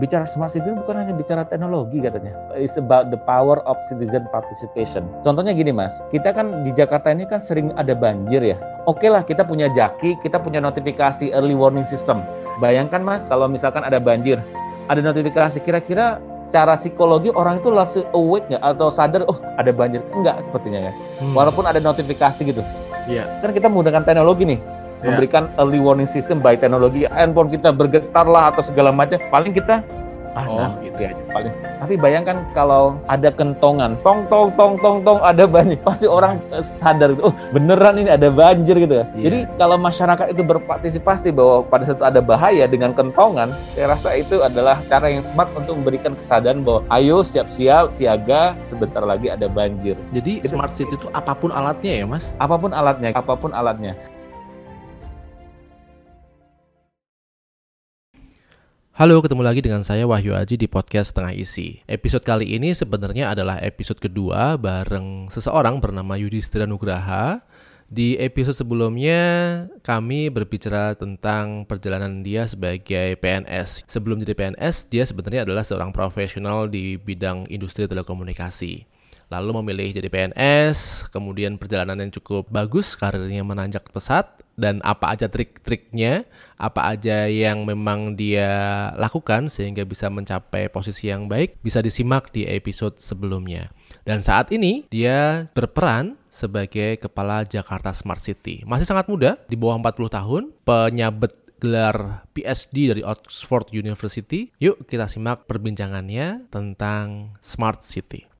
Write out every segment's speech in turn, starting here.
bicara smart city itu bukan hanya bicara teknologi katanya. It's about the power of citizen participation. Contohnya gini mas, kita kan di Jakarta ini kan sering ada banjir ya. Oke lah kita punya jaki, kita punya notifikasi early warning system. Bayangkan mas kalau misalkan ada banjir, ada notifikasi kira-kira cara psikologi orang itu langsung awake nggak atau sadar oh ada banjir enggak sepertinya ya hmm. walaupun ada notifikasi gitu Iya. Kan kita menggunakan teknologi nih yeah. memberikan early warning system by teknologi handphone kita bergetar lah atau segala macam paling kita ah oh, nah, gitu aja paling tapi bayangkan kalau ada kentongan tong tong tong tong tong ada banjir pasti orang sadar oh beneran ini ada banjir gitu ya yeah. jadi kalau masyarakat itu berpartisipasi bahwa pada saat ada bahaya dengan kentongan saya rasa itu adalah cara yang smart untuk memberikan kesadaran bahwa ayo siap-siap siaga sebentar lagi ada banjir jadi gitu. smart city itu apa pun alatnya ya mas apa pun alatnya apa pun alatnya Halo, ketemu lagi dengan saya Wahyu Aji di podcast Tengah Isi. Episode kali ini sebenarnya adalah episode kedua bareng seseorang bernama Yudhistira Nugraha. Di episode sebelumnya kami berbicara tentang perjalanan dia sebagai PNS. Sebelum jadi PNS, dia sebenarnya adalah seorang profesional di bidang industri telekomunikasi lalu memilih jadi PNS, kemudian perjalanan yang cukup bagus, karirnya menanjak pesat, dan apa aja trik-triknya, apa aja yang memang dia lakukan sehingga bisa mencapai posisi yang baik, bisa disimak di episode sebelumnya. Dan saat ini dia berperan sebagai kepala Jakarta Smart City. Masih sangat muda, di bawah 40 tahun, penyabet gelar PSD dari Oxford University. Yuk kita simak perbincangannya tentang Smart City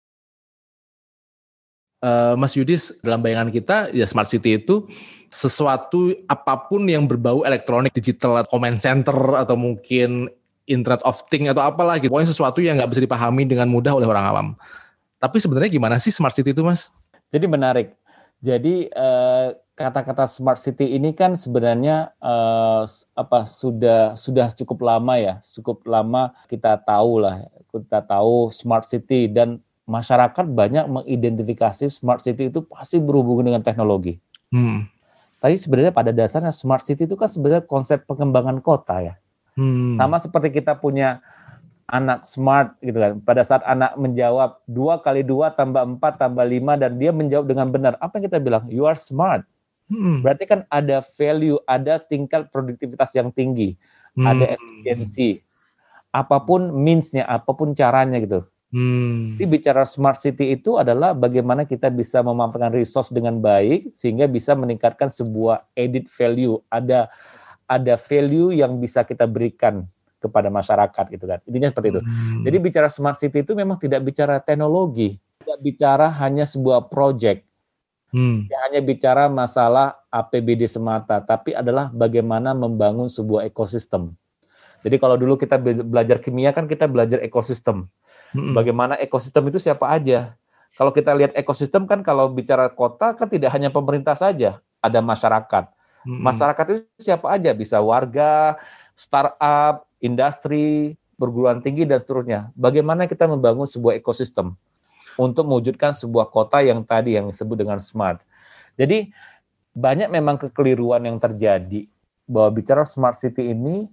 uh, Mas Yudis dalam bayangan kita ya smart city itu sesuatu apa pun yang berbau elektronik digital comment center atau mungkin internet of thing atau apalah gitu. Pokoknya sesuatu yang nggak bisa dipahami dengan mudah oleh orang awam. Tapi sebenarnya gimana sih smart city itu mas? Jadi menarik. Jadi uh, kata-kata smart city ini kan sebenarnya uh, apa sudah sudah cukup lama ya. Cukup lama kita tahu lah kita tahu smart city dan masyarakat banyak mengidentifikasi smart city itu pasti berhubungan dengan teknologi. Hmm. Tapi sebenarnya pada dasarnya smart city itu kan sebenarnya konsep pengembangan kota ya. Hmm. Sama seperti kita punya anak smart gitu kan. Pada saat anak menjawab dua kali dua tambah empat tambah lima dan dia menjawab dengan benar, apa yang kita bilang? You are smart. Hmm. Berarti kan ada value, ada tingkat produktivitas yang tinggi, hmm. ada efisiensi. Apa pun means-nya, apa pun caranya gitu. Hmm. Jadi bicara smart city itu adalah bagaimana kita bisa memanfaatkan resource dengan baik sehingga bisa meningkatkan sebuah edit value. Ada ada value yang bisa kita berikan kepada masyarakat gitu kan. Intinya seperti itu. Hmm. Jadi bicara smart city itu memang tidak bicara teknologi, tidak bicara hanya sebuah project. Hmm. Tidak hanya bicara masalah APBD semata, tapi adalah bagaimana membangun sebuah ekosistem. Jadi kalau dulu kita belajar kimia kan kita belajar ekosistem. Hmm. Bagaimana ekosistem itu siapa aja? Kalau kita lihat ekosistem kan kalau bicara kota kan tidak hanya pemerintah saja, ada masyarakat. Hmm. Masyarakat itu siapa aja? Bisa warga, startup, industri, perguruan tinggi dan seterusnya. Bagaimana kita membangun sebuah ekosistem untuk mewujudkan sebuah kota yang tadi yang disebut dengan smart. Jadi banyak memang kekeliruan yang terjadi bahwa bicara smart city ini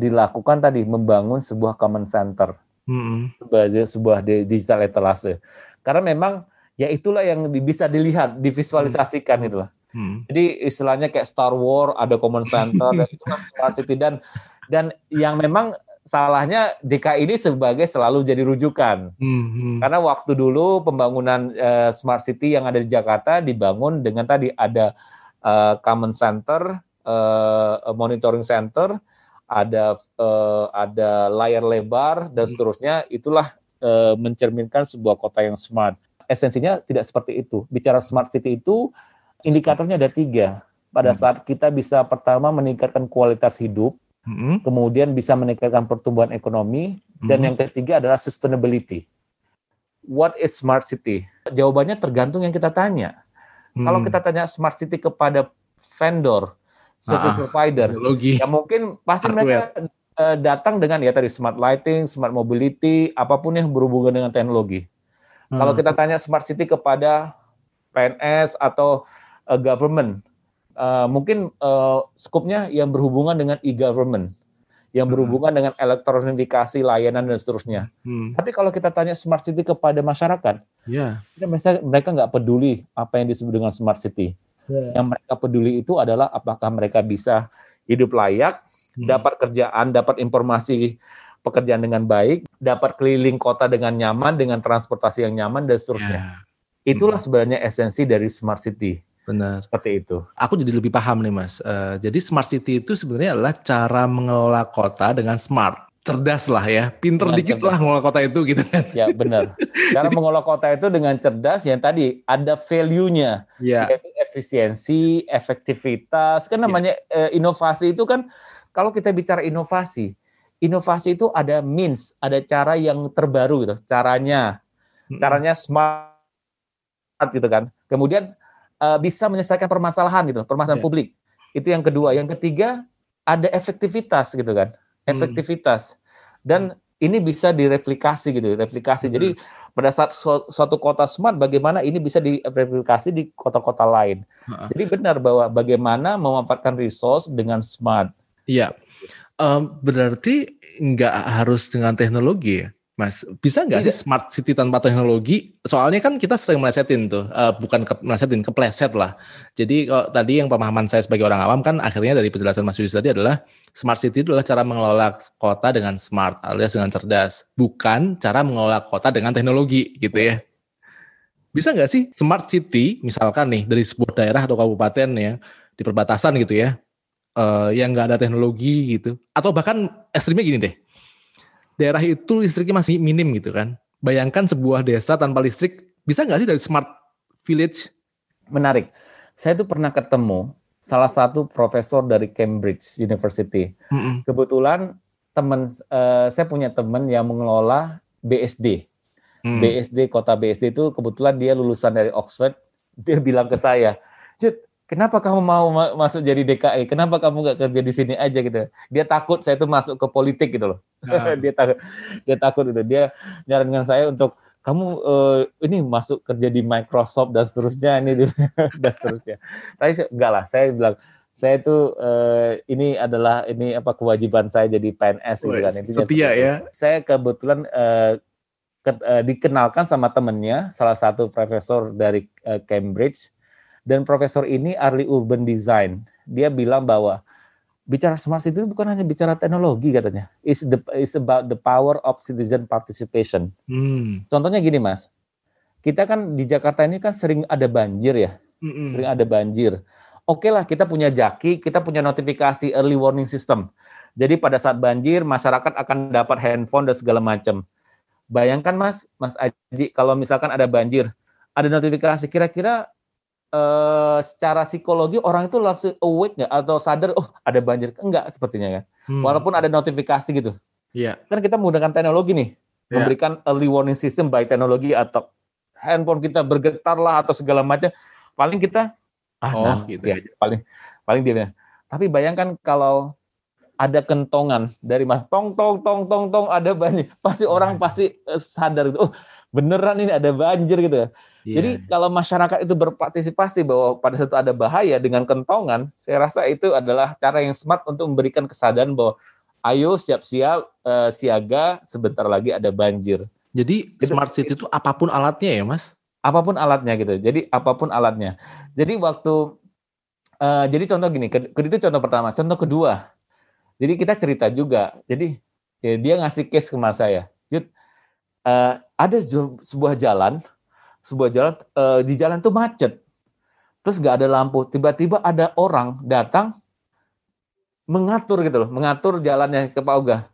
dilakukan tadi membangun sebuah common center, hmm. sebagai sebuah digital etalase. Karena memang ya itulah yang bisa dilihat, divisualisasikan hmm. itulah. Hmm. Jadi istilahnya kayak Star War ada common center dan itu kan smart city dan dan yang memang salahnya DKI ini sebagai selalu jadi rujukan. Hmm. Karena waktu dulu pembangunan uh, smart city yang ada di Jakarta dibangun dengan tadi ada uh, common center, uh, monitoring center, ada uh, ada layar lebar dan hmm. seterusnya itulah uh, mencerminkan sebuah kota yang smart. Esensinya tidak seperti itu. Bicara smart city itu indikatornya ada tiga. Pada hmm. saat kita bisa pertama meningkatkan kualitas hidup, hmm. kemudian bisa meningkatkan pertumbuhan ekonomi, dan yang ketiga adalah sustainability. What is smart city? Jawabannya tergantung yang kita tanya. Kalau kita tanya smart city kepada vendor, service ah, provider. Teknologi. Ya mungkin pasti Hardware. mereka uh, datang dengan ya tadi smart lighting, smart mobility, apa pun yang berhubungan dengan teknologi. Hmm. Kalau kita tanya smart city kepada PNS atau uh, government, uh, mungkin uh, skopnya yang berhubungan dengan e-government. yang hmm. berhubungan dengan elektronifikasi layanan dan seterusnya. Hmm. Tapi kalau kita tanya smart city kepada masyarakat, yeah. mereka mereka nggak peduli apa yang disebut dengan smart city. Yeah. Yang mereka peduli itu adalah apakah mereka bisa hidup layak, hmm. dapat kerjaan, dapat informasi pekerjaan dengan baik, dapat keliling kota dengan nyaman, dengan transportasi yang nyaman dan seterusnya. Yeah. Itulah hmm. sebenarnya esensi dari smart city. Benar. Seperti itu. Aku jadi lebih paham nih Mas. Uh, jadi smart city itu sebenarnya adalah cara mengelola kota dengan smart. Cerdas lah ya, pinter dengan dikit cerdas. lah mengelola kota itu gitu kan. Ya benar. Cara mengelola kota itu dengan cerdas yang tadi ada value-nya. Ya. Yaitu efisiensi, efektivitas. Kan namanya ya. uh, inovasi itu kan, kalau kita bicara inovasi, inovasi itu ada means, ada cara yang terbaru gitu. Caranya, caranya smart gitu kan. Kemudian uh, bisa menyelesaikan permasalahan gitu, permasalahan yeah. publik. Itu yang kedua. Yang ketiga ada efektivitas gitu kan, hmm. efektivitas. Dan ini bisa direplikasi gitu, replikasi. Hmm. Jadi pada saat suatu kota smart, bagaimana ini bisa direplikasi di kota-kota lain. Jadi benar bahwa bagaimana memanfaatkan resource dengan smart. Iya, um, berarti nggak harus dengan teknologi ya? Mas, bisa nggak sih smart city tanpa teknologi? Soalnya kan kita sering melesetin tuh, uh, bukan ke, melesetin, kepleset lah. Jadi kalau tadi yang pemahaman saya sebagai orang awam kan akhirnya dari penjelasan Mas Yus tadi adalah smart city itu adalah cara mengelola kota dengan smart alias dengan cerdas, bukan cara mengelola kota dengan teknologi gitu ya. Bisa nggak sih smart city misalkan nih dari sebuah daerah atau kabupaten ya di perbatasan gitu ya, uh, yang nggak ada teknologi gitu, atau bahkan ekstrimnya gini deh daerah itu listriknya masih minim gitu kan. Bayangkan sebuah desa tanpa listrik, bisa nggak sih dari smart village? Menarik. Saya tuh pernah ketemu salah satu profesor dari Cambridge University. Mm -hmm. Kebetulan teman uh, saya punya teman yang mengelola BSD. Mm. BSD kota BSD itu kebetulan dia lulusan dari Oxford. Dia bilang ke saya, "Jut, kenapa kamu mau ma masuk jadi DKI? Kenapa kamu nggak kerja di sini aja gitu? Dia takut saya tuh masuk ke politik gitu loh. Nah. dia takut, dia takut itu. Dia nyarankan saya untuk kamu uh, ini masuk kerja di Microsoft dan seterusnya ini dan seterusnya. Tapi enggak lah, saya bilang saya itu uh, ini adalah ini apa kewajiban saya jadi PNS gitu kan. Intinya setia ya. Saya kebetulan uh, ke, uh, dikenalkan sama temennya, salah satu profesor dari uh, Cambridge dan profesor ini ahli urban design. Dia bilang bahwa bicara smart city itu bukan hanya bicara teknologi katanya. It's the it's about the power of citizen participation. Hmm. Contohnya gini mas, kita kan di Jakarta ini kan sering ada banjir ya, mm sering ada banjir. Oke okay lah kita punya jaki, kita punya notifikasi early warning system. Jadi pada saat banjir masyarakat akan dapat handphone dan segala macam. Bayangkan mas, mas Aji kalau misalkan ada banjir, ada notifikasi kira-kira uh, secara psikologi orang itu langsung awake nggak atau sadar oh ada banjir enggak sepertinya kan hmm. walaupun ada notifikasi gitu Iya. Yeah. kan kita menggunakan teknologi nih yeah. memberikan early warning system by teknologi atau handphone kita bergetar lah atau segala macam paling kita ah oh, nah, gitu ya paling paling dia tapi bayangkan kalau ada kentongan dari mas tong tong tong tong tong ada banjir pasti orang hmm. pasti eh, sadar itu oh beneran ini ada banjir gitu ya Yeah. Jadi kalau masyarakat itu berpartisipasi bahwa pada saat ada bahaya dengan kentongan, saya rasa itu adalah cara yang smart untuk memberikan kesadaran bahwa ayo siap-siap uh, siaga sebentar lagi ada banjir. Jadi gitu. smart city itu apa pun alatnya ya, Mas? Apa pun alatnya gitu. Jadi apa pun alatnya. Jadi waktu uh, jadi contoh gini, itu contoh pertama. Contoh kedua. Jadi kita cerita juga. Jadi ya, dia ngasih case ke mas saya. Yud, uh, ada sebuah jalan sebuah jalan uh, di jalan itu macet. Terus nggak ada lampu. Tiba-tiba ada orang datang mengatur gitu loh, mengatur jalannya ke Pak Uga.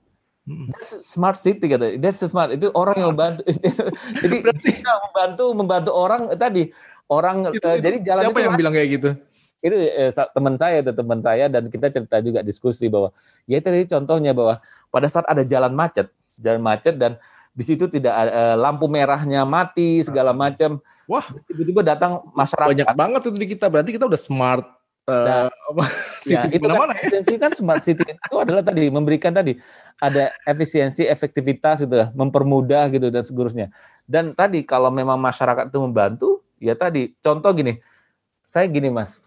Hmm. That's smart city kata. That's smart. Itu smart. orang yang membantu. jadi kita membantu membantu orang eh, tadi orang itu, uh, itu, jadi jalan siapa itu yang bilang kayak gitu? Itu eh, teman saya, itu teman saya dan kita cerita juga diskusi bahwa ya tadi contohnya bahwa pada saat ada jalan macet, jalan macet dan di situ tidak uh, lampu merahnya mati segala macam. Wah, tiba-tiba datang masyarakat. Banyak banget itu di kita. Berarti kita udah smart uh, nah, city ya, itu kan, esensi kan smart city itu adalah tadi memberikan tadi ada efisiensi, efektivitas gitu, mempermudah gitu dan seterusnya. Dan tadi kalau memang masyarakat itu membantu, ya tadi contoh gini, saya gini mas,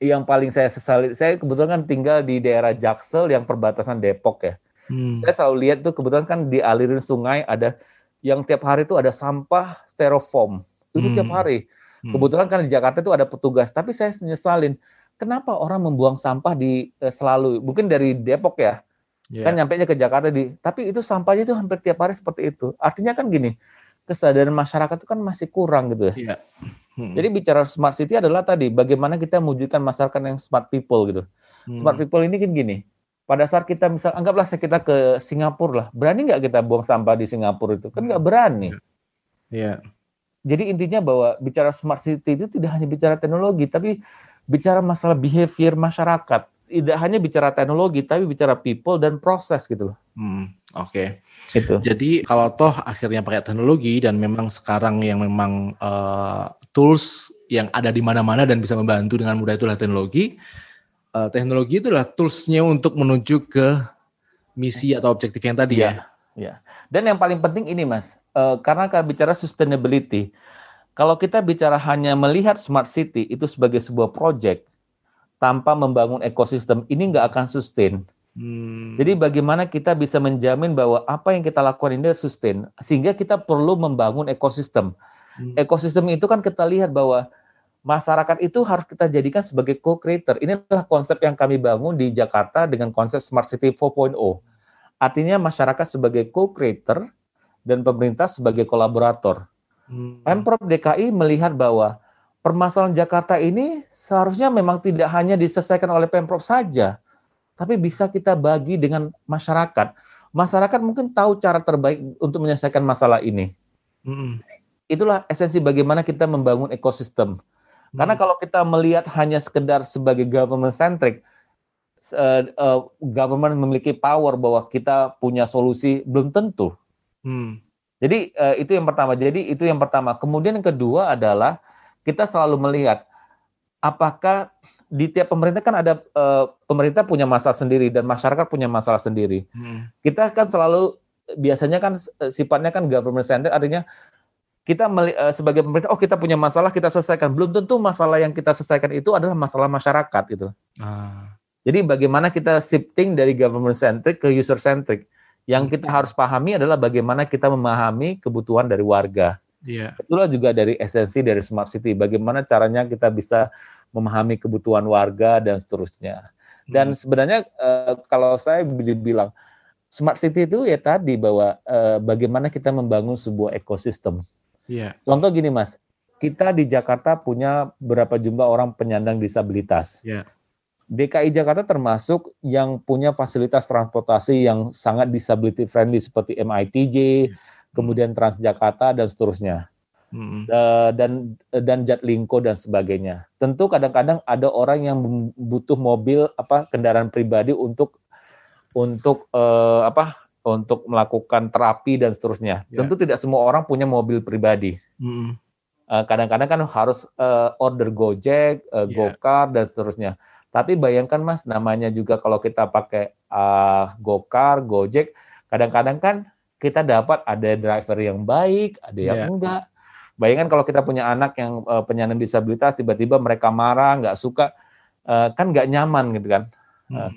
yang paling saya sesali, saya kebetulan kan tinggal di daerah Jaksel yang perbatasan Depok ya. Hmm. Saya selalu lihat tuh kebetulan kan di aliran sungai ada yang tiap hari itu ada sampah styrofoam. Itu hmm. tiap hari. Hmm. Kebetulan kan di Jakarta itu ada petugas, tapi saya nyesalin kenapa orang membuang sampah di eh, selalu mungkin dari Depok ya. Yeah. Kan nyampe ke Jakarta di tapi itu sampahnya itu hampir tiap hari seperti itu. Artinya kan gini, kesadaran masyarakat itu kan masih kurang gitu ya. Yeah. Hmm. Jadi bicara smart city adalah tadi bagaimana kita mewujudkan masyarakat yang smart people gitu. Hmm. Smart people ini kan gini. Pada saat kita misal anggaplah kita ke Singapura lah, berani nggak kita buang sampah di Singapura itu? Kan nggak berani. Iya. Yeah. Jadi intinya bahwa bicara smart city itu tidak hanya bicara teknologi, tapi bicara masalah behavior masyarakat. Tidak hanya bicara teknologi, tapi bicara people dan proses gitu loh. Hmm, Oke. Okay. Itu. Jadi kalau toh akhirnya pakai teknologi dan memang sekarang yang memang uh, tools yang ada di mana-mana dan bisa membantu dengan mudah itulah teknologi. Uh, teknologi itu adalah toolsnya untuk menuju ke misi atau objektif yang tadi ya. Ya. Dan yang paling penting ini mas, uh, karena kalau bicara sustainability, kalau kita bicara hanya melihat smart city itu sebagai sebuah project tanpa membangun ekosistem, ini nggak akan sustain. Hmm. Jadi bagaimana kita bisa menjamin bahwa apa yang kita lakukan ini sustain, sehingga kita perlu membangun ekosistem. Hmm. Ekosistem itu kan kita lihat bahwa masyarakat itu harus kita jadikan sebagai co-creator. Inilah konsep yang kami bangun di Jakarta dengan konsep Smart City 4.0. Artinya masyarakat sebagai co-creator dan pemerintah sebagai kolaborator. Hmm. Pemprov DKI melihat bahwa permasalahan Jakarta ini seharusnya memang tidak hanya diselesaikan oleh Pemprov saja, tapi bisa kita bagi dengan masyarakat. Masyarakat mungkin tahu cara terbaik untuk menyelesaikan masalah ini. Hmm itulah esensi bagaimana kita membangun ekosistem. Karena hmm. kalau kita melihat hanya sekedar sebagai government centric, uh, uh, government memiliki power bahwa kita punya solusi belum tentu. Hmm. Jadi uh, itu yang pertama. Jadi itu yang pertama. Kemudian yang kedua adalah kita selalu melihat apakah di tiap pemerintah kan ada uh, pemerintah punya masalah sendiri dan masyarakat punya masalah sendiri. Hmm. Kita kan selalu biasanya kan sifatnya kan government centered artinya kita uh, sebagai pemerintah, oh kita punya masalah kita selesaikan. Belum tentu masalah yang kita selesaikan itu adalah masalah masyarakat gitu. Ah. Jadi bagaimana kita shifting dari government centric ke user centric. Yang kita harus pahami adalah bagaimana kita memahami kebutuhan dari warga. Yeah. Itulah juga dari esensi dari smart city. Bagaimana caranya kita bisa memahami kebutuhan warga dan seterusnya. Dan hmm. sebenarnya uh, kalau saya bilang smart city itu ya tadi bahwa uh, bagaimana kita membangun sebuah ekosistem Yeah. Contoh gini Mas, kita di Jakarta punya berapa jumlah orang penyandang disabilitas. Yeah. DKI Jakarta termasuk yang punya fasilitas transportasi yang sangat disability friendly seperti MITJ, yeah. kemudian Transjakarta dan seterusnya. Mm-hmm. dan dan Jatlingko dan sebagainya. Tentu kadang-kadang ada orang yang butuh mobil apa kendaraan pribadi untuk untuk uh, apa untuk melakukan terapi dan seterusnya. Yeah. Tentu tidak semua orang punya mobil pribadi. Mm. Uh, kadang-kadang kan harus uh, order Gojek, uh, yeah. Gokar dan seterusnya. Tapi bayangkan Mas, namanya juga kalau kita pakai uh, Gokar, Gojek, kadang-kadang kan kita dapat ada driver yang baik, ada yang yeah. enggak. Bayangkan kalau kita punya anak yang uh, penyandang disabilitas, tiba-tiba mereka marah, nggak suka, uh, kan nggak nyaman gitu kan. Mm. Uh,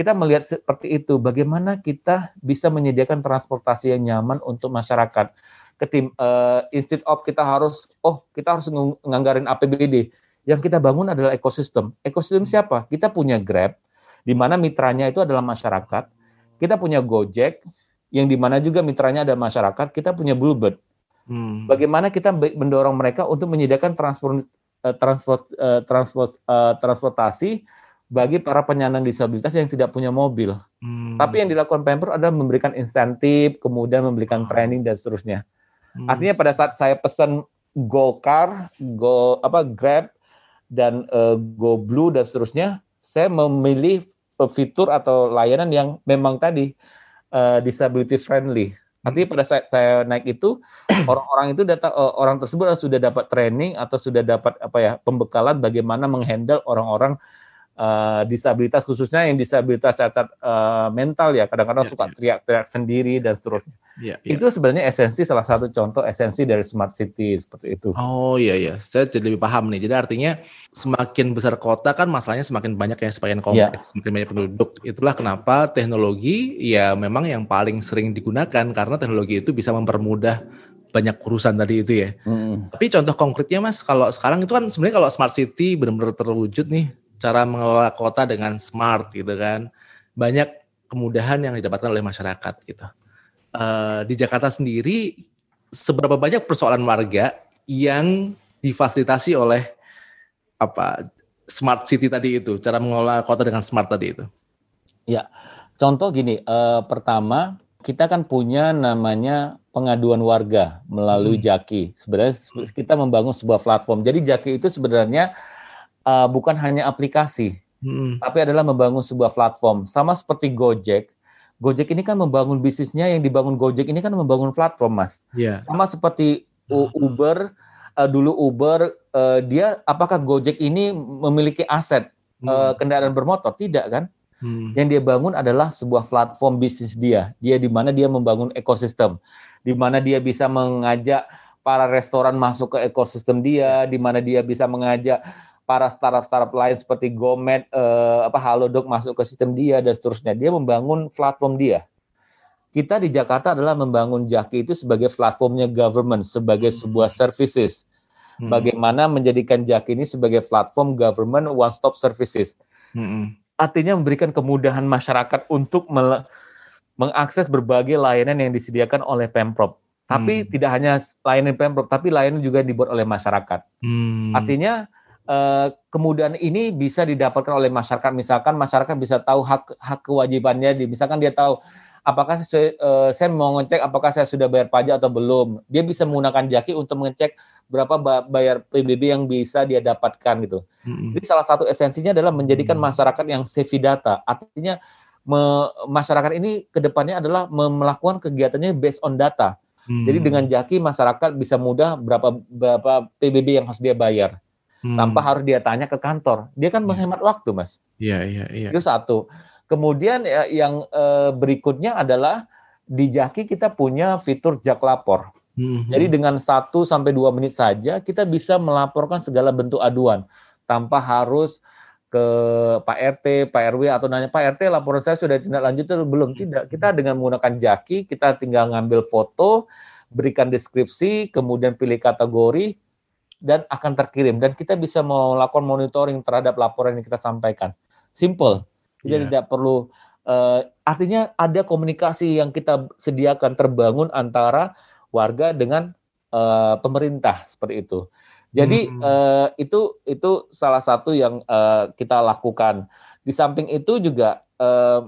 kita melihat seperti itu, bagaimana kita bisa menyediakan transportasi yang nyaman untuk masyarakat. Ketim, uh, instead of kita harus, oh kita harus nganggarin APBD. Yang kita bangun adalah ekosistem. Ekosistem siapa? Kita punya Grab, di mana mitranya itu adalah masyarakat. Kita punya Gojek, yang di mana juga mitranya ada masyarakat. Kita punya Bluebird. Hmm. Bagaimana kita mendorong mereka untuk menyediakan transport, uh, transport, uh, transport, uh, transportasi bagi para penyandang disabilitas yang tidak punya mobil. Hmm. Tapi yang dilakukan Pemprov adalah memberikan insentif, kemudian memberikan ah. training dan seterusnya. Hmm. Artinya pada saat saya pesan Go Car, Go apa Grab dan uh, Go Blue dan seterusnya, saya memilih fitur atau layanan yang memang tadi uh, disability friendly. Artinya pada saat saya naik itu orang-orang itu data orang tersebut sudah dapat training atau sudah dapat apa ya pembekalan bagaimana menghandle orang-orang uh, disabilitas khususnya yang disabilitas cacat uh, mental ya kadang-kadang yeah, suka yeah. teriak-teriak sendiri dan seterusnya. Yeah, yeah. Itu sebenarnya esensi salah satu contoh esensi dari smart city seperti itu. Oh iya iya, saya jadi lebih paham nih. Jadi artinya semakin besar kota kan masalahnya semakin banyak ya semakin kompleks, yeah. semakin banyak penduduk. Itulah kenapa teknologi ya memang yang paling sering digunakan karena teknologi itu bisa mempermudah banyak urusan tadi itu ya. Hmm. Tapi contoh konkretnya Mas, kalau sekarang itu kan sebenarnya kalau smart city benar-benar terwujud nih, cara mengelola kota dengan smart gitu kan. Banyak kemudahan yang didapatkan oleh masyarakat gitu. Uh, di Jakarta sendiri seberapa banyak persoalan warga yang difasilitasi oleh apa smart city tadi itu, cara mengelola kota dengan smart tadi itu? Ya, contoh gini, uh, pertama kita kan punya namanya pengaduan warga melalui hmm. Jaki. Sebenarnya kita membangun sebuah platform. Jadi Jaki itu sebenarnya uh, bukan hanya aplikasi, hmm. tapi adalah membangun sebuah platform. Sama seperti Gojek. Gojek ini kan membangun bisnisnya yang dibangun Gojek ini kan membangun platform, Mas. Yeah. Sama seperti Uber uh, dulu Uber uh, dia apakah Gojek ini memiliki aset hmm. uh, kendaraan bermotor? Tidak kan? Hmm. Yang dia bangun adalah sebuah platform bisnis dia. Dia di mana dia membangun ekosistem, di mana dia bisa mengajak para restoran masuk ke ekosistem dia, di mana dia bisa mengajak para startup-startup lain seperti Gomed, eh, apa Halodoc masuk ke sistem dia dan seterusnya. Dia membangun platform dia. Kita di Jakarta adalah membangun Jaki itu sebagai platformnya government, sebagai sebuah services. Hmm. Bagaimana menjadikan Jaki ini sebagai platform government one stop services. Hmm. Artinya memberikan kemudahan masyarakat untuk mengakses berbagai layanan yang disediakan oleh Pemprov. Tapi hmm. tidak hanya layanan Pemprov, tapi layanan juga dibuat oleh masyarakat. Hmm. Artinya Eh, kemudian ini bisa didapatkan oleh masyarakat. Misalkan masyarakat bisa tahu hak hak kewajibannya. Misalkan dia tahu apakah saya, uh, saya mau ngecek apakah saya sudah bayar pajak atau belum. Dia bisa menggunakan Jaki untuk mengecek berapa bayar PBB yang bisa dia dapatkan gitu. Hmm. Jadi salah satu esensinya adalah menjadikan masyarakat yang safety data. Artinya me, masyarakat ini ke depannya adalah melakukan kegiatannya based on data. Hmm. Jadi dengan Jaki masyarakat bisa mudah berapa berapa PBB yang harus dia bayar hmm. tanpa harus dia tanya ke kantor. Dia kan iya. menghemat waktu, Mas. Iya, iya, iya. Itu satu. Kemudian ya, yang eh, berikutnya adalah di Jaki kita punya fitur jak lapor. Hmm. Jadi dengan satu sampai dua menit saja kita bisa melaporkan segala bentuk aduan tanpa harus ke Pak RT, Pak RW atau nanya Pak RT laporan saya sudah tindak lanjut atau belum? Tidak. Kita dengan menggunakan Jaki kita tinggal ngambil foto, berikan deskripsi, kemudian pilih kategori, dan akan terkirim dan kita bisa melakukan monitoring terhadap laporan yang kita sampaikan. Simple. Jadi yeah. tidak perlu uh, artinya ada komunikasi yang kita sediakan terbangun antara warga dengan uh, pemerintah seperti itu. Jadi hmm. uh, itu itu salah satu yang uh, kita lakukan. Di samping itu juga uh,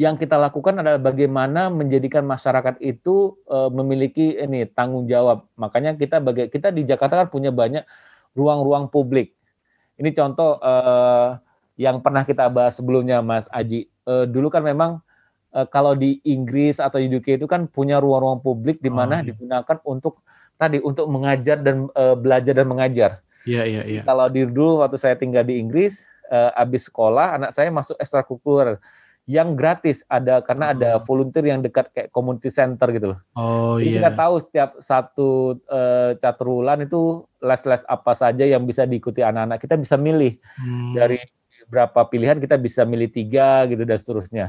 yang kita lakukan adalah bagaimana menjadikan masyarakat itu uh, memiliki ini tanggung jawab. Makanya kita bagi kita di Jakarta kan punya banyak ruang-ruang publik. Ini contoh uh, yang pernah kita bahas sebelumnya, Mas Aji. Uh, dulu kan memang uh, kalau di Inggris atau di UK itu kan punya ruang-ruang publik di mana oh, iya. digunakan untuk tadi untuk mengajar dan uh, belajar dan mengajar. Iya, iya, iya. Kalau di dulu waktu saya tinggal di Inggris, uh, habis sekolah anak saya masuk ekstrakurikuler yang gratis ada karena ada hmm. volunteer yang dekat kayak community center gitu loh. Oh Jadi iya. Kita tahu setiap satu uh, catrulan itu les-les apa saja yang bisa diikuti anak-anak. Kita bisa milih hmm. dari berapa pilihan kita bisa milih tiga gitu dan seterusnya.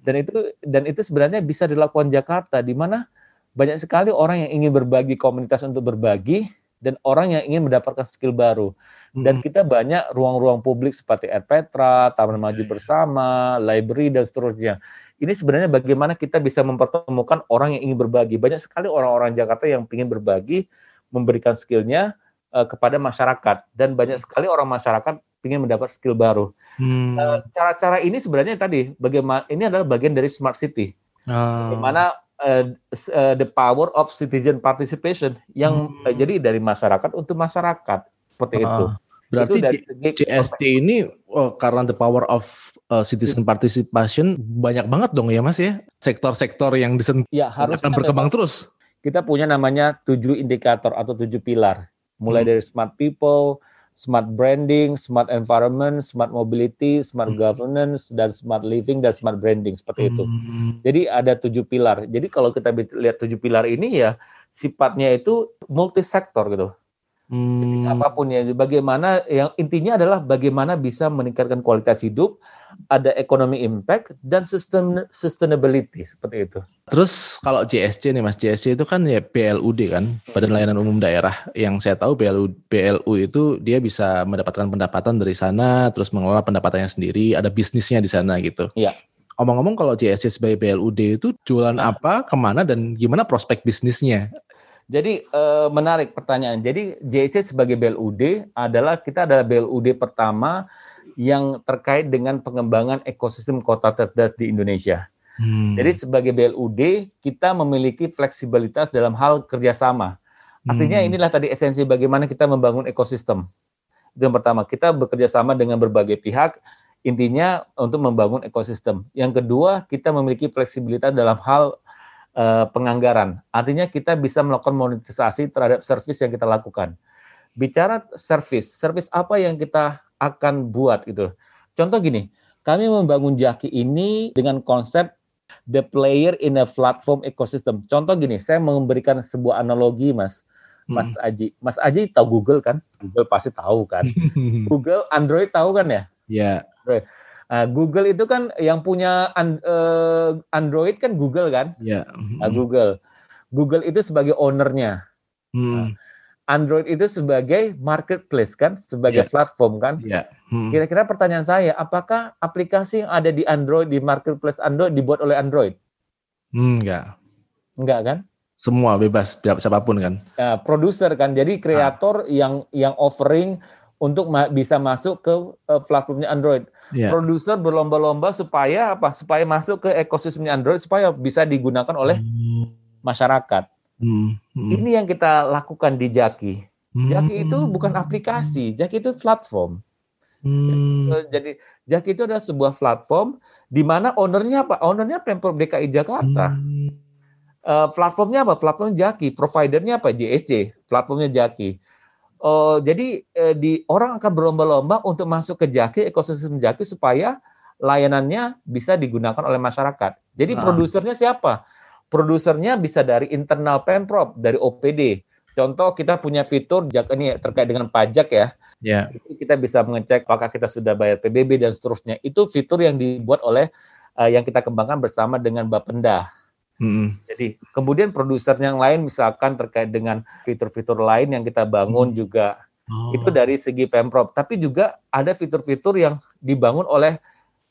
Dan itu dan itu sebenarnya bisa dilakukan Jakarta di mana banyak sekali orang yang ingin berbagi komunitas untuk berbagi dan orang yang ingin mendapatkan skill baru. Dan hmm. kita banyak ruang-ruang publik seperti Air Petra, Taman Maju iya, iya. Bersama, library dan seterusnya. Ini sebenarnya bagaimana kita bisa mempertemukan orang yang ingin berbagi. Banyak sekali orang-orang Jakarta yang ingin berbagi, memberikan skillnya uh, kepada masyarakat. Dan banyak sekali orang masyarakat ingin mendapat skill baru. Hmm. Uh, cara-cara ini sebenarnya tadi, bagaimana ini adalah bagian dari smart city. Oh. Bagaimana uh, uh, the power of citizen participation yang hmm. uh, jadi dari masyarakat untuk masyarakat seperti uh, itu. Berarti itu dari segi CST ini oh, karena the power of uh, citizen participation banyak banget dong ya Mas ya. Sektor-sektor yang disentuh ya, harus akan berkembang terus. Kita punya namanya tujuh indikator atau tujuh pilar. Mulai hmm. dari smart people, smart branding, smart environment, smart mobility, smart hmm. governance, dan smart living dan smart branding seperti itu. Hmm. Jadi ada tujuh pilar. Jadi kalau kita lihat tujuh pilar ini ya sifatnya itu multi sektor gitu. Hmm. apa pun ya, bagaimana yang intinya adalah bagaimana bisa meningkatkan kualitas hidup, ada ekonomi impact dan sustain, sustainability seperti itu. Terus kalau JSC nih Mas, JSC itu kan ya BLUD kan, Badan Layanan Umum Daerah. Yang saya tahu BLU, BLU itu dia bisa mendapatkan pendapatan dari sana, terus mengelola pendapatannya sendiri, ada bisnisnya di sana gitu. Iya. Omong-omong kalau JSC sebagai BLUD itu jualan apa, ke mana, dan gimana prospek bisnisnya? Jadi eh, menarik pertanyaan. Jadi JC sebagai BLUD adalah kita adalah BLUD pertama yang terkait dengan pengembangan ekosistem kota cerdas di Indonesia. Hmm. Jadi sebagai BLUD kita memiliki fleksibilitas dalam hal kerjasama. Artinya hmm. inilah tadi esensi bagaimana kita membangun ekosistem. Itu yang pertama, kita bekerja sama dengan berbagai pihak, intinya untuk membangun ekosistem. Yang kedua, kita memiliki fleksibilitas dalam hal uh, penganggaran. Artinya kita bisa melakukan monetisasi terhadap service yang kita lakukan. Bicara service, service apa yang kita akan buat gitu. Contoh gini, kami membangun Jaki ini dengan konsep the player in a platform ecosystem. Contoh gini, saya memberikan sebuah analogi, Mas. Mas hmm. Aji. Mas Aji tahu Google kan? Google pasti tahu kan. Google Android tahu kan ya? Iya. Yeah. Nah, Google itu kan yang punya uh, Android kan Google kan? Iya. Nah, Google. Google itu sebagai ownernya. Hmm. Nah, Android itu sebagai marketplace kan, sebagai yeah. platform kan. Yeah. Hmm. Kira-kira pertanyaan saya, apakah aplikasi yang ada di Android di marketplace Android dibuat oleh Android? Hmm, enggak. Enggak kan? Semua bebas siapa pun kan. Nah, produser kan. Jadi kreator ah. yang yang offering untuk ma bisa masuk ke uh, platformnya Android yeah. produser berlomba-lomba supaya apa? Supaya masuk ke ekosistemnya Android supaya bisa digunakan oleh hmm. masyarakat. Hmm. Hmm. Ini yang kita lakukan di Jaki. Hmm. Jaki itu bukan aplikasi, Jaki itu platform. Hmm. Jadi Jaki itu adalah sebuah platform di mana ownernya apa? Ownernya Pemprov DKI Jakarta. Hmm. Uh, platformnya apa? Platform Jaki. Providernya apa? JSC. Platformnya Jaki. Uh, jadi uh, di orang akan berlomba-lomba untuk masuk ke Jaki ekosistem Jaki supaya layanannya bisa digunakan oleh masyarakat. Jadi nah. produsernya siapa? Produsernya bisa dari internal pemprov, dari OPD. Contoh kita punya fitur ini terkait dengan pajak ya. Yeah. Kita bisa mengecek apakah kita sudah bayar PBB dan seterusnya. Itu fitur yang dibuat oleh uh, yang kita kembangkan bersama dengan Bapenda. Hmm. Jadi kemudian produser yang lain misalkan terkait dengan fitur-fitur lain yang kita bangun hmm. juga oh. itu dari segi pemprov. Tapi juga ada fitur-fitur yang dibangun oleh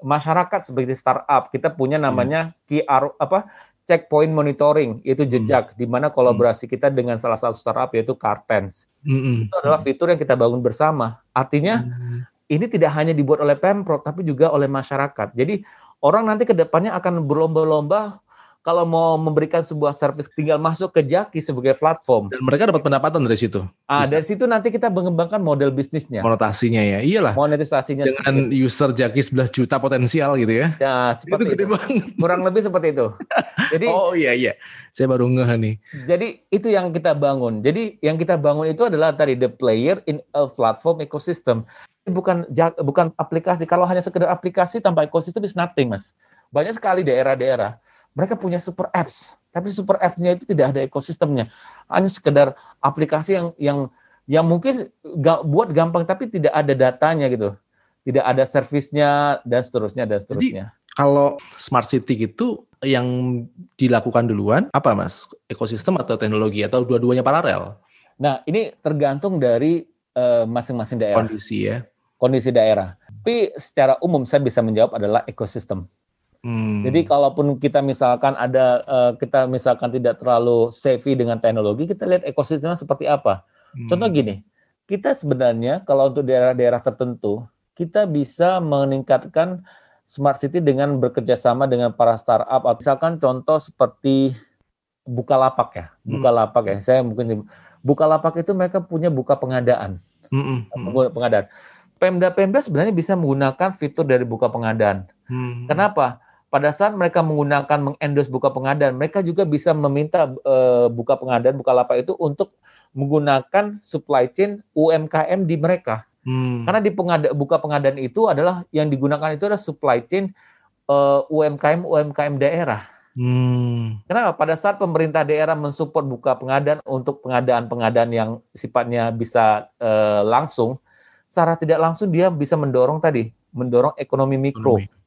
masyarakat seperti startup. Kita punya namanya hmm. QR apa checkpoint monitoring itu jejak hmm. di mana kolaborasi kita dengan salah satu startup yaitu Cartens. Hmm. Itu adalah fitur yang kita bangun bersama. Artinya hmm. ini tidak hanya dibuat oleh pemprov tapi juga oleh masyarakat. Jadi orang nanti ke depannya akan berlomba-lomba kalau mau memberikan sebuah service tinggal masuk ke Jaki sebagai platform. Dan mereka dapat pendapatan dari situ. Ah, dari situ nanti kita mengembangkan model bisnisnya. Monetasinya ya, iyalah. Monetisasinya. Dengan user Jaki 11 juta potensial gitu ya. Ya, seperti itu. Gede itu. Banget. Kurang lebih seperti itu. Jadi Oh iya iya. Saya baru ngeh nih. Jadi itu yang kita bangun. Jadi yang kita bangun itu adalah tadi the player in a platform ecosystem. Bukan bukan aplikasi. Kalau hanya sekedar aplikasi tanpa ekosistem is nothing, Mas. Banyak sekali daerah-daerah mereka punya super apps, tapi super apps-nya itu tidak ada ekosistemnya. Hanya sekedar aplikasi yang yang yang mungkin ga, buat gampang tapi tidak ada datanya gitu. Tidak ada servisnya dan seterusnya dan seterusnya. Jadi, kalau smart city itu yang dilakukan duluan apa Mas? Ekosistem atau teknologi atau dua-duanya paralel? Nah, ini tergantung dari eh, masing-masing uh, daerah. Kondisi ya. Kondisi daerah. Tapi secara umum saya bisa menjawab adalah ekosistem. Hmm. Jadi kalaupun kita misalkan ada uh, kita misalkan tidak terlalu savvy dengan teknologi, kita lihat ekosistemnya seperti apa. Hmm. Contoh gini, kita sebenarnya kalau untuk daerah-daerah tertentu, kita bisa meningkatkan smart city dengan bekerja sama dengan para startup. Misalkan contoh seperti Bukalapak ya, hmm. Bukalapak ya. Saya mungkin Bukalapak itu mereka punya buka pengadaan, hmm. hmm. pengadaan. Pemda-pemda sebenarnya bisa menggunakan fitur dari buka pengadaan. Hmm. Kenapa? Pada saat mereka menggunakan mengendos buka pengadaan, mereka juga bisa meminta uh, buka pengadaan, buka lapak itu untuk menggunakan supply chain UMKM di mereka. Hmm. Karena di pengada, buka pengadaan itu adalah yang digunakan itu adalah supply chain uh, UMKM UMKM daerah. Hmm. Kenapa? Pada saat pemerintah daerah mensupport buka pengadaan untuk pengadaan-pengadaan yang sifatnya bisa uh, langsung, secara tidak langsung dia bisa mendorong tadi, mendorong ekonomi mikro, ekonomi.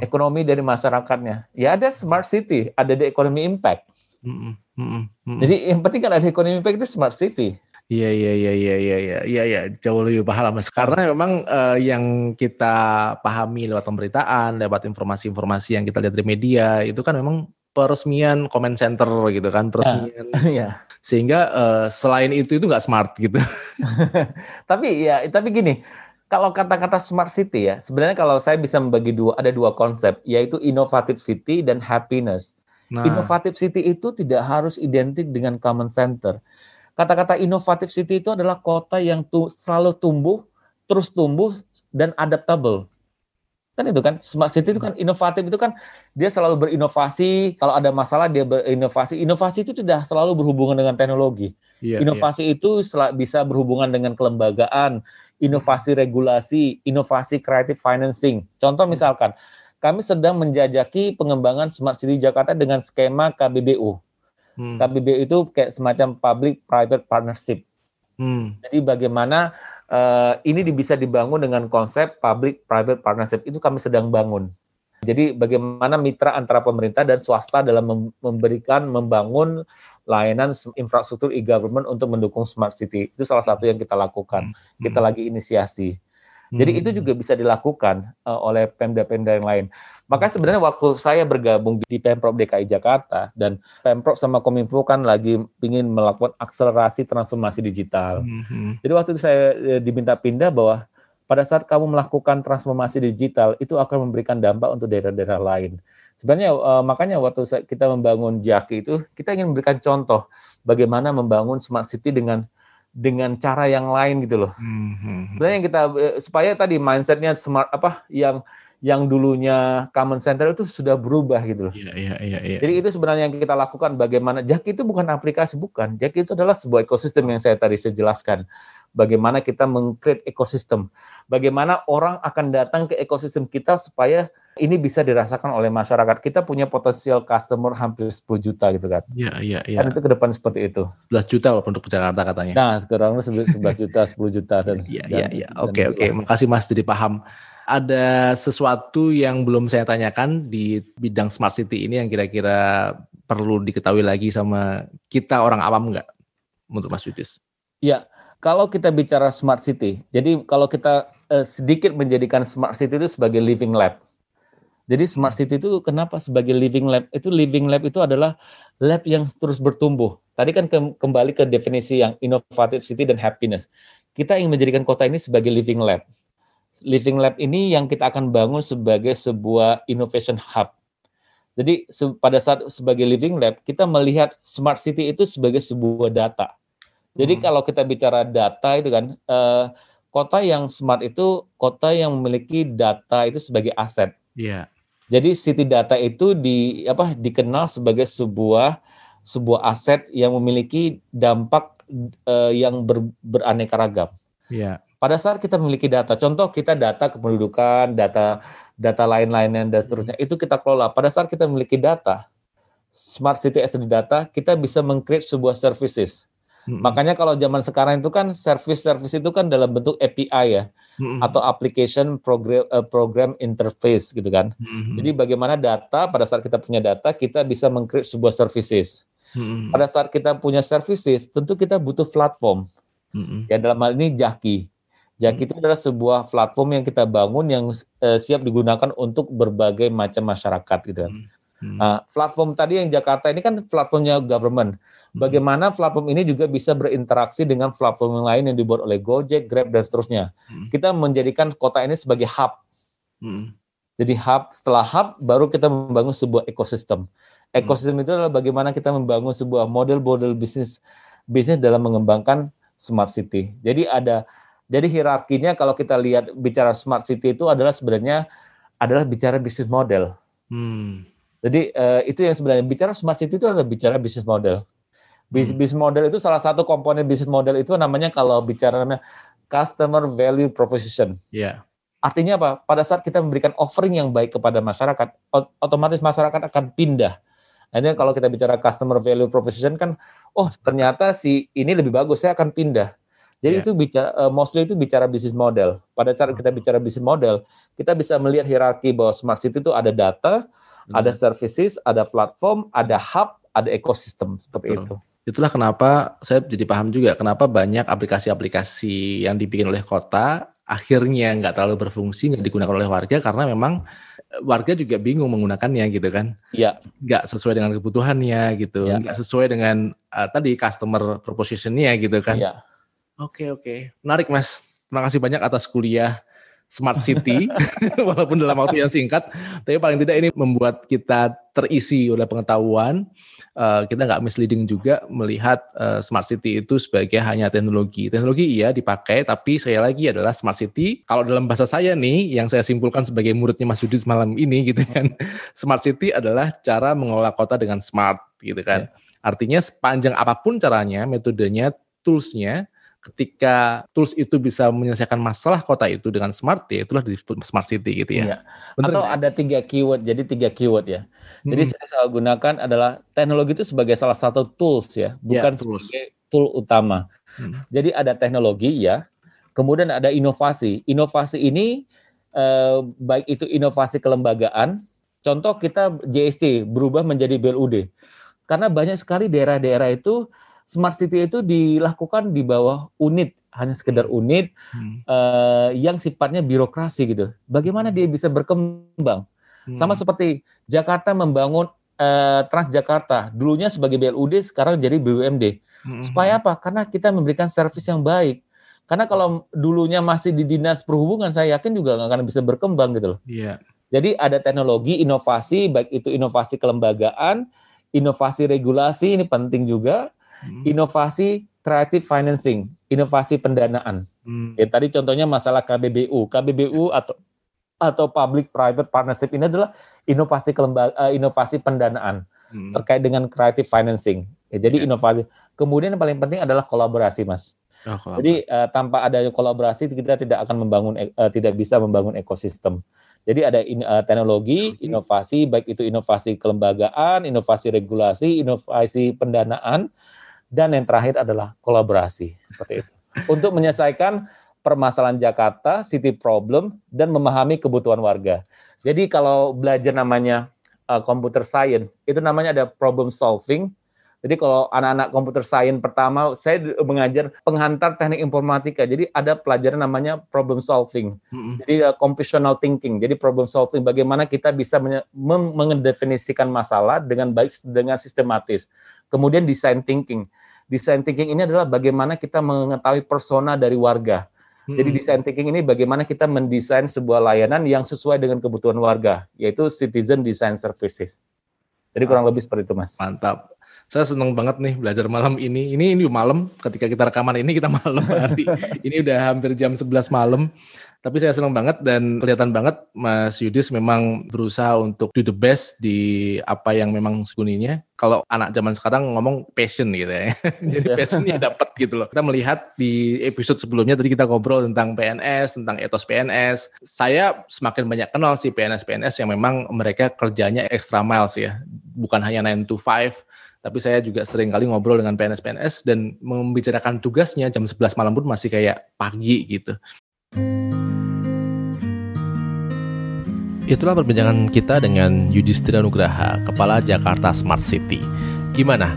Ekonomi dari masyarakatnya. Ya ada smart city, ada the economy impact. Mm -mm, mm Jadi yang penting kan ada economy impact itu smart city. Iya iya iya iya iya iya iya ya. jauh lebih paham mas karena memang uh, yang kita pahami lewat pemberitaan, lewat informasi-informasi yang kita lihat dari media itu kan memang peresmian comment center gitu kan peresmian. Ya. ya. Sehingga uh, selain itu itu nggak smart gitu. tapi ya tapi gini, kalau kata-kata smart city ya sebenarnya kalau saya bisa membagi dua ada dua konsep yaitu innovative city dan happiness. Nah. Innovative city itu tidak harus identik dengan common center Kata-kata inovatif city itu adalah kota yang tu, selalu tumbuh, terus tumbuh dan adaptable. Kan itu kan smart city itu kan inovatif itu kan dia selalu berinovasi, kalau ada masalah dia berinovasi. Inovasi itu tidak selalu berhubungan dengan teknologi. Yeah, inovasi yeah. itu bisa berhubungan dengan kelembagaan, inovasi regulasi, inovasi creative financing. Contoh misalkan, kami sedang menjajaki pengembangan Smart City Jakarta dengan skema KBBU. Hmm. KBB itu kayak semacam public private partnership. Hmm. Jadi bagaimana uh, ini bisa dibangun dengan konsep public private partnership itu kami sedang bangun. Jadi bagaimana mitra antara pemerintah dan swasta dalam memberikan membangun layanan infrastruktur e-government untuk mendukung smart city. Itu salah satu yang kita lakukan. Hmm. Kita hmm. lagi inisiasi. Jadi hmm. itu juga bisa dilakukan uh, oleh pemda-pemda yang lain. Maka sebenarnya waktu saya bergabung di Pemprov DKI Jakarta dan Pemprov sama Kominfo kan lagi ingin melakukan akselerasi transformasi digital. Hmm. Jadi waktu itu saya eh, diminta pindah bahwa pada saat kamu melakukan transformasi digital itu akan memberikan dampak untuk daerah-daerah lain. Sebenarnya uh, makanya waktu kita membangun Jaki itu kita ingin memberikan contoh bagaimana membangun smart city dengan dengan cara yang lain gitu loh. Hmm, hmm, hmm. Sebenarnya yang kita eh, supaya tadi mindsetnya smart apa yang yang dulunya common center itu sudah berubah gitu loh. Iya, iya, iya, iya. Jadi itu sebenarnya yang kita lakukan bagaimana Jack itu bukan aplikasi bukan. Jack itu adalah sebuah ekosistem yang saya tadi saya jelaskan. Bagaimana kita mengcreate ekosistem. Bagaimana orang akan datang ke ekosistem kita supaya ini bisa dirasakan oleh masyarakat. Kita punya potensial customer hampir 10 juta gitu kan. Iya, iya, iya. Kan itu ke depan seperti itu. 11 juta loh untuk Jakarta katanya. Nah, sekarang 11 juta, 10 juta dan Iya, iya, iya. Oke, oke. Makasih Mas jadi paham. Ada sesuatu yang belum saya tanyakan di bidang smart city ini yang kira-kira perlu diketahui lagi sama kita orang awam enggak menurut Mas Yudis? Iya, kalau kita bicara smart city, jadi kalau kita eh, sedikit menjadikan smart city itu sebagai living lab jadi smart city itu kenapa sebagai living lab? Itu living lab itu adalah lab yang terus bertumbuh. Tadi kan ke, kembali ke definisi yang inovatif city dan happiness. Kita ingin menjadikan kota ini sebagai living lab. Living lab ini yang kita akan bangun sebagai sebuah innovation hub. Jadi pada saat sebagai living lab kita melihat smart city itu sebagai sebuah data. Jadi hmm. kalau kita bicara data itu kan eh, kota yang smart itu kota yang memiliki data itu sebagai aset. Iya. Yeah. Jadi city data itu di apa dikenal sebagai sebuah sebuah aset yang memiliki dampak uh, yang ber, beraneka ragam. Yeah. Pada saat kita memiliki data, contoh kita data kependudukan, data data lain-lainnya dan seterusnya, itu kita kelola. Pada saat kita memiliki data, smart city as data, kita bisa mengcreate sebuah services. Mm -hmm. Makanya kalau zaman sekarang itu kan service-service itu kan dalam bentuk API ya hmm. atau application program uh, program interface gitu kan. Hmm. Jadi bagaimana data pada saat kita punya data kita bisa mengcreate sebuah services. Hmm. Pada saat kita punya services tentu kita butuh platform. Hmm. Ya dalam hal ini Jaki. Hmm. itu adalah sebuah platform yang kita bangun yang uh, siap digunakan untuk berbagai macam masyarakat gitu kan. Hmm. Hmm. Nah, platform tadi yang Jakarta ini kan platformnya government. Hmm. Bagaimana platform ini juga bisa berinteraksi dengan platform yang lain yang dibuat oleh Gojek, Grab dan seterusnya. Hmm. Kita menjadikan kota ini sebagai hub. Hmm. Jadi hub setelah hub baru kita membangun sebuah ekosistem. Hmm. Ekosistem hmm. itu adalah bagaimana kita membangun sebuah model-model bisnis bisnis dalam mengembangkan smart city. Jadi ada jadi hierarkinya kalau kita lihat bicara smart city itu adalah sebenarnya adalah bicara bisnis model. Hmm. Jadi uh, itu yang sebenarnya bicara smart city itu adalah bicara bisnis model. Bis, hmm. Bisnis model itu salah satu komponen bisnis model itu namanya kalau bicara namanya customer value proposition. Iya. Yeah. Artinya apa? Pada saat kita memberikan offering yang baik kepada masyarakat, otomatis masyarakat akan pindah. Akhirnya kalau kita bicara customer value proposition kan, oh ternyata si ini lebih bagus, saya akan pindah. Jadi yeah. itu bicara uh, mostly itu bicara bisnis model. Pada saat kita bicara bisnis model, kita bisa melihat hierarki bahwa smart city itu ada data, hmm. ada services, ada platform, ada hub, ada ekosistem seperti Betul. itu. Itulah kenapa saya jadi paham juga kenapa banyak aplikasi-aplikasi yang dibikin oleh kota akhirnya nggak terlalu berfungsi nggak digunakan oleh warga karena memang eh, warga juga bingung menggunakannya gitu kan Iya. nggak sesuai dengan kebutuhannya gitu ya. nggak sesuai dengan uh, tadi customer propositionnya gitu kan Iya. Oke oke menarik mas terima kasih banyak atas kuliah smart city walaupun dalam waktu yang singkat tapi paling tidak ini membuat kita terisi oleh pengetahuan uh, kita nggak misleading juga melihat uh, smart city itu sebagai hanya teknologi. Teknologi iya dipakai, tapi saya lagi adalah smart city. Kalau dalam bahasa saya nih, yang saya simpulkan sebagai muridnya Mas Yudi malam ini gitu kan, smart city adalah cara mengelola kota dengan smart gitu kan. Yeah. Artinya sepanjang apa pun caranya, metodenya, toolsnya, ketika tools itu bisa menyelesaikan masalah kota itu dengan smart ya itulah disebut smart city gitu ya. Iya. Atau ya? ada tiga keyword, jadi tiga keyword ya. Jadi hmm. saya selalu gunakan adalah teknologi itu sebagai salah satu tools ya, bukan ya, tools. sebagai tool utama. Hmm. Jadi ada teknologi ya, kemudian ada inovasi. Inovasi ini eh, baik itu inovasi kelembagaan. Contoh kita JST berubah menjadi BLUD. Karena banyak sekali daerah-daerah itu smart city itu dilakukan di bawah unit hanya sekedar hmm. unit hmm. uh, yang sifatnya birokrasi gitu. Bagaimana dia bisa berkembang? Hmm. Sama seperti Jakarta membangun uh, Transjakarta, dulunya sebagai BLUD, sekarang jadi BUMD. Hmm. Supaya apa? Karena kita memberikan servis yang baik. Karena kalau dulunya masih di dinas perhubungan, saya yakin juga nggak akan bisa berkembang gitu loh. Yeah. Jadi ada teknologi, inovasi, baik itu inovasi kelembagaan, inovasi regulasi ini penting juga hmm. inovasi creative financing, inovasi pendanaan. Hmm. Ya, tadi contohnya masalah KBBU, KBBU atau atau public private partnership ini adalah inovasi kelembaga, uh, inovasi pendanaan hmm. terkait dengan creative financing. Ya, jadi yeah. inovasi. Kemudian yang paling penting adalah kolaborasi, Mas. Oh, jadi uh, tanpa adanya kolaborasi kita tidak akan membangun uh, tidak bisa membangun ekosistem. Jadi ada in, uh, teknologi, inovasi, baik itu inovasi kelembagaan, inovasi regulasi, inovasi pendanaan, dan yang terakhir adalah kolaborasi seperti itu. Untuk menyelesaikan permasalahan Jakarta, city problem dan memahami kebutuhan warga. Jadi kalau belajar namanya uh, computer science, itu namanya ada problem solving. Jadi kalau anak-anak computer science pertama, saya mengajar penghantar teknik informatika. Jadi ada pelajaran namanya problem solving. Mm-hmm. Jadi uh, computational thinking. Jadi problem solving bagaimana kita bisa mendefinisikan masalah dengan baik dengan sistematis. Kemudian design thinking design thinking ini adalah bagaimana kita mengetahui persona dari warga. Jadi hmm. design thinking ini bagaimana kita mendesain sebuah layanan yang sesuai dengan kebutuhan warga, yaitu citizen design services. Jadi kurang lebih seperti itu, Mas. Mantap. Saya senang banget nih belajar malam ini. Ini ini malam ketika kita rekaman ini kita malam hari. ini udah hampir jam 11 malam. Tapi saya senang banget dan kelihatan banget Mas Yudis memang berusaha untuk do the best di apa yang memang sembunyinya. Kalau anak zaman sekarang ngomong passion gitu ya. Jadi iya. passionnya dapat gitu loh. Kita melihat di episode sebelumnya tadi kita ngobrol tentang PNS, tentang etos PNS. Saya semakin banyak kenal sih PNS-PNS yang memang mereka kerjanya extra miles ya. Bukan hanya 9 to 5, tapi saya juga sering kali ngobrol dengan PNS-PNS dan membicarakan tugasnya jam 11 malam pun masih kayak pagi gitu. Itulah perbincangan kita dengan Yudhistira Nugraha, Kepala Jakarta Smart City. Gimana?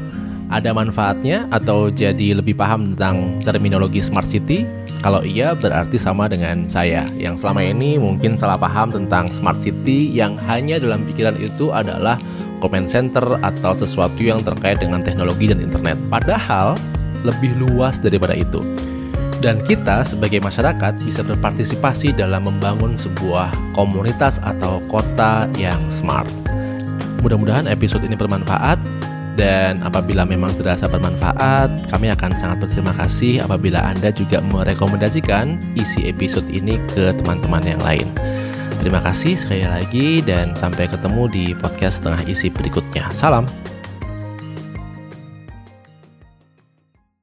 Ada manfaatnya atau jadi lebih paham tentang terminologi Smart City? Kalau iya, berarti sama dengan saya yang selama ini mungkin salah paham tentang Smart City yang hanya dalam pikiran itu adalah comment center atau sesuatu yang terkait dengan teknologi dan internet. Padahal lebih luas daripada itu dan kita sebagai masyarakat bisa berpartisipasi dalam membangun sebuah komunitas atau kota yang smart. Mudah-mudahan episode ini bermanfaat dan apabila memang terasa bermanfaat, kami akan sangat berterima kasih apabila Anda juga merekomendasikan isi episode ini ke teman-teman yang lain. Terima kasih sekali lagi dan sampai ketemu di podcast tengah isi berikutnya. Salam.